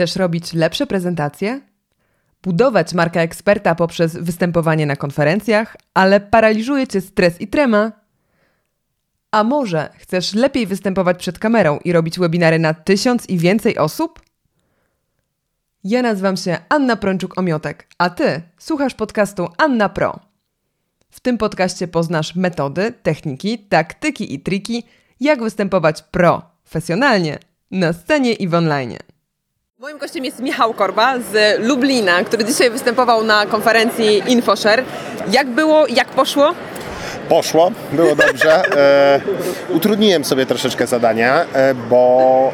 Chcesz robić lepsze prezentacje? Budować markę eksperta poprzez występowanie na konferencjach, ale paraliżuje cię stres i trema? A może chcesz lepiej występować przed kamerą i robić webinary na tysiąc i więcej osób? Ja nazywam się Anna Prączuk-Omiotek, a ty słuchasz podcastu Anna Pro. W tym podcaście poznasz metody, techniki, taktyki i triki, jak występować profesjonalnie na scenie i w online. Moim gościem jest Michał Korba z Lublina, który dzisiaj występował na konferencji InfoShare. Jak było, jak poszło? Poszło, było dobrze. E, utrudniłem sobie troszeczkę zadania, e, bo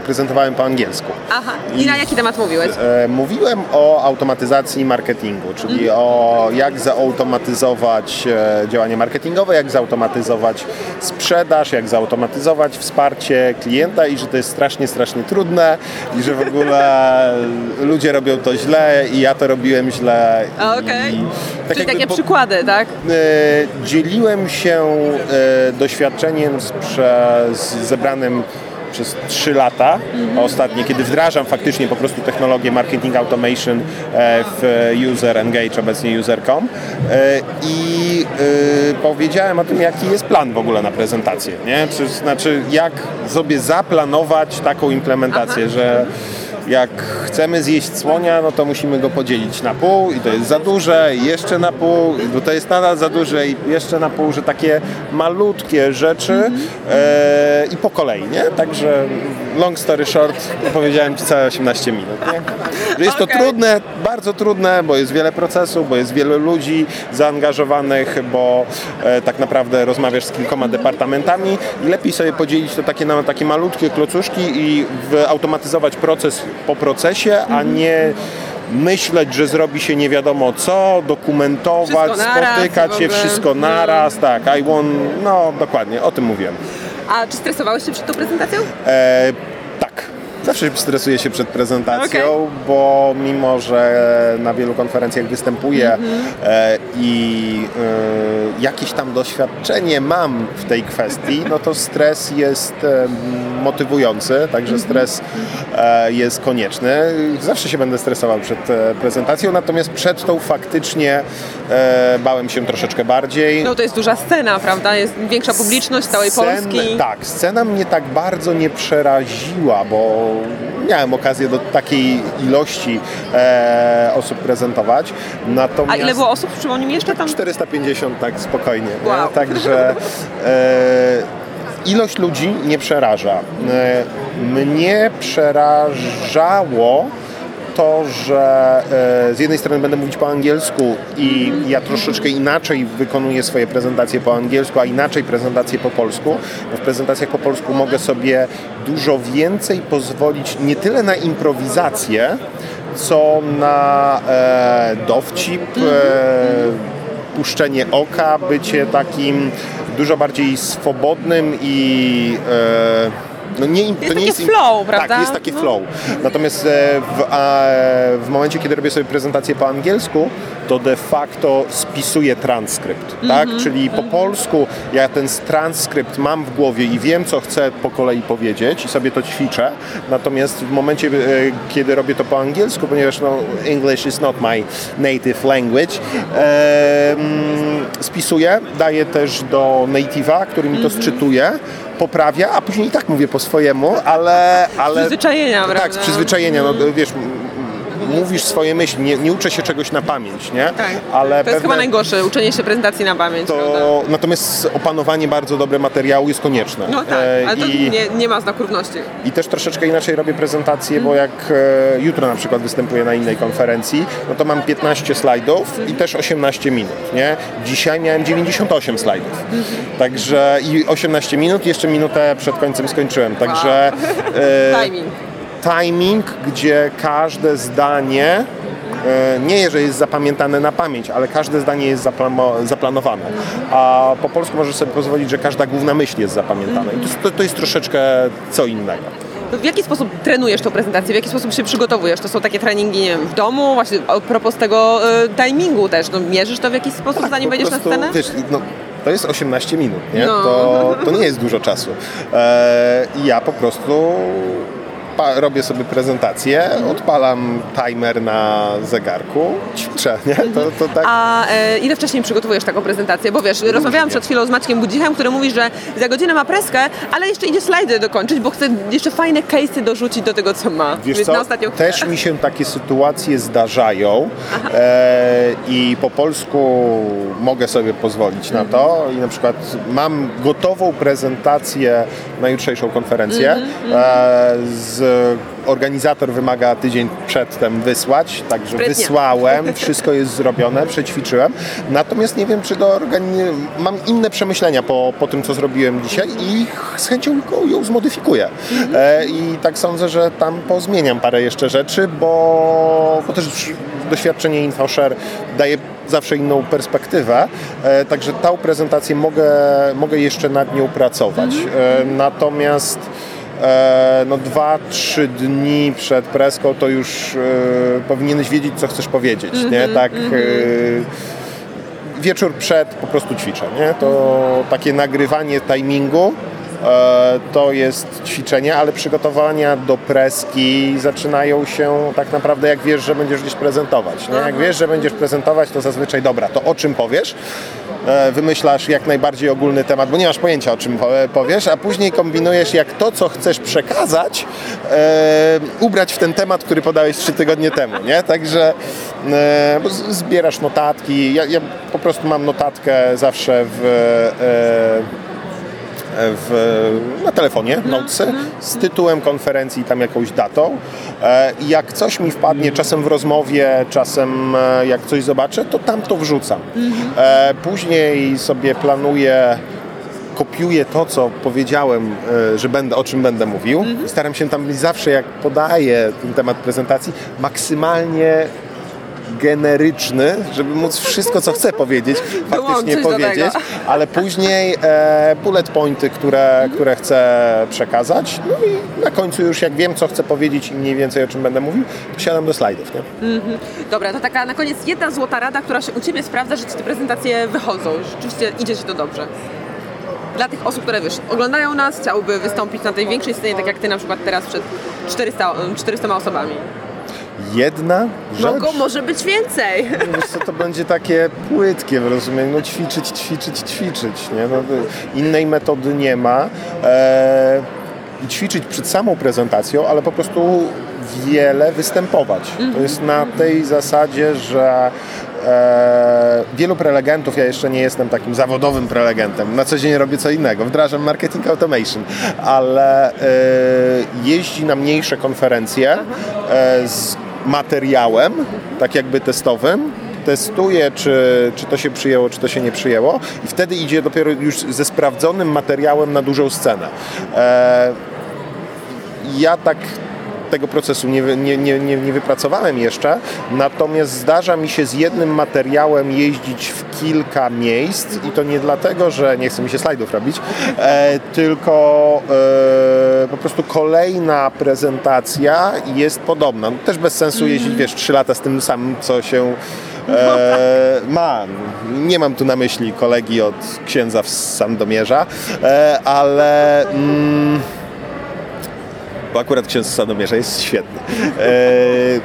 e, prezentowałem po angielsku. Aha, i na jaki temat mówiłeś? E, mówiłem o automatyzacji marketingu, czyli o jak zautomatyzować e, działanie marketingowe, jak zautomatyzować sprzedaż, jak zautomatyzować wsparcie klienta i że to jest strasznie, strasznie trudne i że w ogóle ludzie robią to źle i ja to robiłem źle. Okej. I Czyli jakby takie po- przykłady, tak? E, Dzieliłem się e, doświadczeniem z, przez zebranym przez 3 lata ostatnie, kiedy wdrażam faktycznie po prostu technologię marketing automation e, w User Engage, obecnie user.com e, i e, powiedziałem o tym, jaki jest plan w ogóle na prezentację, nie? Czy, znaczy jak sobie zaplanować taką implementację, że jak chcemy zjeść słonia, no to musimy go podzielić na pół i to jest za duże, i jeszcze na pół, bo to jest nadal za duże i jeszcze na pół, że takie malutkie rzeczy e, i po kolei, nie? Także long story short, powiedziałem Ci całe 18 minut, nie? Że jest to Okej. trudne, bardzo trudne, bo jest wiele procesów, bo jest wiele ludzi zaangażowanych, bo e, tak naprawdę rozmawiasz z kilkoma departamentami i lepiej sobie podzielić to takie na takie malutkie klocuszki i automatyzować proces po procesie, a nie myśleć, że zrobi się nie wiadomo co, dokumentować, naraz spotykać się, wszystko naraz, tak, I want, no dokładnie, o tym mówiłem. A czy stresowałeś się przed tą prezentacją? E, tak. Zawsze stresuję się przed prezentacją, bo mimo, że na wielu konferencjach występuję e, i e, jakieś tam doświadczenie mam w tej kwestii, no to stres jest e, motywujący, także stres e, jest konieczny. Zawsze się będę stresował przed prezentacją, natomiast przed tą faktycznie bałem się troszeczkę bardziej. No to jest duża scena, prawda? Jest większa publiczność całej Scen- Polski. Tak, scena mnie tak bardzo nie przeraziła, bo miałem okazję do takiej ilości e, osób prezentować. Natomiast A ile było osób? Przypomnij mi jeszcze tam? 450 tak spokojnie. nie? Wow. Także e, ilość ludzi nie przeraża. E, mnie przerażało to, że e, z jednej strony będę mówić po angielsku i ja troszeczkę inaczej wykonuję swoje prezentacje po angielsku, a inaczej prezentacje po polsku. Bo w prezentacjach po polsku mogę sobie dużo więcej pozwolić nie tyle na improwizację, co na e, dowcip, e, puszczenie oka, bycie takim dużo bardziej swobodnym i e, no nie, to takie nie jest flow, prawda? Tak, jest takie No. flow. Natomiast e, w, w momencie, kiedy robię sobie prezentację po angielsku, to de facto spisuję transkrypt, tak? Mhm, Czyli po polsku ja ten transkrypt mam w głowie i wiem, co chcę po kolei powiedzieć i sobie to ćwiczę. Natomiast w momencie, e, kiedy robię to po angielsku, ponieważ no, English is not my native language, e, spisuję, daję też do native'a, który mi to Mhm. sczytuje, poprawia, a później i tak mówię po swojemu, ale... ale przyzwyczajenia, tak, z przyzwyczajenia, no wiesz, mówisz swoje myśli, nie, nie uczę się czegoś na pamięć, nie? Tak. Ale To jest pewne- chyba najgorsze, uczenie się prezentacji na pamięć, prawda? to, natomiast opanowanie bardzo dobre materiału jest konieczne. No tak, E, ale to i, nie, nie ma znaku równości. I też troszeczkę inaczej robię prezentację, bo jak e, jutro na przykład występuję na innej konferencji, no to mam 15 slajdów i też 18 minut, nie? Dzisiaj miałem 98 slajdów. Także i 18 minut, jeszcze minutę przed końcem skończyłem. Także e, Timing. Timing, gdzie każde zdanie e, nie, że jest zapamiętane na pamięć, ale każde zdanie jest zaplanowane. A po polsku możesz sobie pozwolić, że każda główna myśl jest zapamiętana. I to, jest- to, to jest troszeczkę co innego. W jaki sposób trenujesz tą prezentację? W jaki sposób się przygotowujesz? To są takie treningi, nie wiem, w domu? Właśnie a propos tego y, timingu też. No, mierzysz to w jakiś sposób, zanim Tak, po wejdziesz prostu, na scenę? Wiesz, no, to jest 18 minut, nie? No. To, to nie jest dużo czasu. E, ja po prostu robię sobie prezentację, odpalam timer na zegarku, ćwiczę, nie? To, to tak... A e, ile wcześniej przygotowujesz taką prezentację? Bo wiesz, rozmawiałam przed chwilą z Maćkiem Budzichem, który mówi, że za godzinę ma preskę, ale jeszcze idzie slajdy dokończyć, bo chce jeszcze fajne case'y dorzucić do tego, co ma. Wiesz Więc co, na ostatnią... też mi się takie sytuacje zdarzają e, i po polsku mogę sobie pozwolić na to i na przykład mam gotową prezentację na jutrzejszą konferencję. E, z, organizator wymaga tydzień przedtem wysłać, także Sprytnie. wysłałem, wszystko jest zrobione, przećwiczyłem. Natomiast nie wiem, czy do organi- mam inne przemyślenia po, po tym, co zrobiłem dzisiaj i z chęcią ją zmodyfikuję. E, I tak sądzę, że tam pozmieniam parę jeszcze rzeczy, bo, bo też doświadczenie InfoShare daje zawsze inną perspektywę, e, także tą prezentację mogę, mogę jeszcze nad nią pracować. E, natomiast no dwa, trzy dni przed preską to już e, powinieneś wiedzieć, co chcesz powiedzieć, nie? Tak e, wieczór przed po prostu ćwiczę, nie? To takie nagrywanie timingu e, to jest ćwiczenie, ale przygotowania do preski zaczynają się tak naprawdę jak wiesz, że będziesz gdzieś prezentować. Nie? Jak wiesz, że będziesz prezentować, to zazwyczaj dobra, to o czym powiesz? E, Wymyślasz jak najbardziej ogólny temat, bo nie masz pojęcia o czym po- powiesz, a później kombinujesz jak to, co chcesz przekazać, e, ubrać w ten temat, który podałeś trzy tygodnie temu, nie? Także e, zbierasz notatki. Ja, ja po prostu mam notatkę zawsze w, w, na telefonie, notesy, z tytułem konferencji, tam jakąś datą. E, I jak coś mi wpadnie, czasem w rozmowie, czasem e, jak coś zobaczę, to tam to wrzucam. E, Później sobie planuję kopiuję to, co powiedziałem, e, że będę, o czym będę mówił. Staram się tam być zawsze, jak podaję ten temat prezentacji, maksymalnie generyczny, żeby móc wszystko, co chcę powiedzieć, faktycznie powiedzieć, ale później e, bullet pointy, które, które chcę przekazać, no i na końcu już jak wiem, co chcę powiedzieć i mniej więcej o czym będę mówił, to siadam do slajdów, nie? Dobra, to taka na koniec jedna złota rada, która się u Ciebie sprawdza, że Ci te prezentacje wychodzą, że rzeczywiście idzie Ci to dobrze. Dla tych osób, które wiesz, oglądają nas, chciałyby wystąpić na tej większej scenie, tak jak Ty na przykład teraz przed 400, 400 osobami. Jedna rzecz... Mogą, może być więcej. Wiesz co, to będzie takie płytkie w rozumieniu, no ćwiczyć, ćwiczyć, ćwiczyć, nie? No, innej metody nie ma. E, ćwiczyć przed samą prezentacją, ale po prostu wiele występować. To jest na tej zasadzie, że e, wielu prelegentów, ja jeszcze nie jestem takim zawodowym prelegentem, na co dzień robię co innego, wdrażam marketing automation, ale e, jeździ na mniejsze konferencje e, z materiałem, tak jakby testowym, testuje, czy, czy to się przyjęło, czy to się nie przyjęło i wtedy idzie dopiero już ze sprawdzonym materiałem na dużą scenę. E, ja tak tego procesu nie, nie, nie, nie, wypracowałem jeszcze, natomiast zdarza mi się z jednym materiałem jeździć w kilka miejsc i to nie dlatego, że nie chce mi się slajdów robić, e, tylko e, po prostu kolejna prezentacja jest podobna. No, też bez sensu jeździć, wiesz, trzy lata z tym samym, co się e, ma. Nie mam tu na myśli kolegi od księdza z Sandomierza, e, ale... Mm, bo akurat ksiądz z Sandomierza jest świetny. E,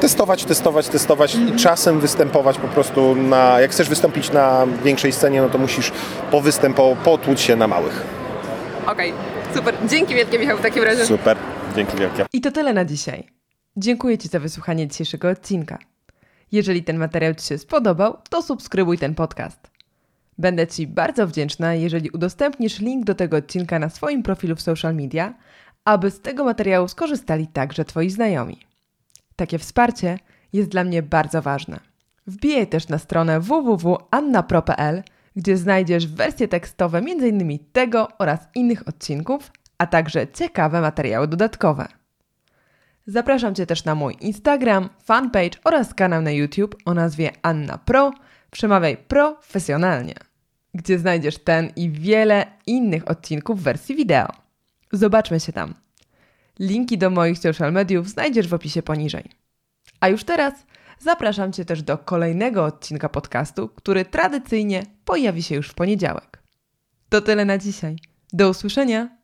testować, testować, testować i czasem występować po prostu na... Jak chcesz wystąpić na większej scenie, no to musisz powystępować, potłuć się na małych. Okej, super. Dzięki wielkie Michał w takim razie. Super, dzięki wielkie. I to tyle na dzisiaj. Dziękuję Ci za wysłuchanie dzisiejszego odcinka. Jeżeli ten materiał Ci się spodobał, to subskrybuj ten podcast. Będę Ci bardzo wdzięczna, jeżeli udostępnisz link do tego odcinka na swoim profilu w social media, aby z tego materiału skorzystali także Twoi znajomi. Takie wsparcie jest dla mnie bardzo ważne. Wbijaj też na stronę www.annapro.pl, gdzie znajdziesz wersje tekstowe m.in. tego oraz innych odcinków, a także ciekawe materiały dodatkowe. Zapraszam Cię też na mój Instagram, fanpage oraz kanał na YouTube o nazwie Anna Pro, przemawiaj profesjonalnie, gdzie znajdziesz ten i wiele innych odcinków w wersji wideo. Zobaczmy się tam. Linki do moich social mediów znajdziesz w opisie poniżej. A już teraz zapraszam Cię też do kolejnego odcinka podcastu, który tradycyjnie pojawi się już w poniedziałek. To tyle na dzisiaj. Do usłyszenia!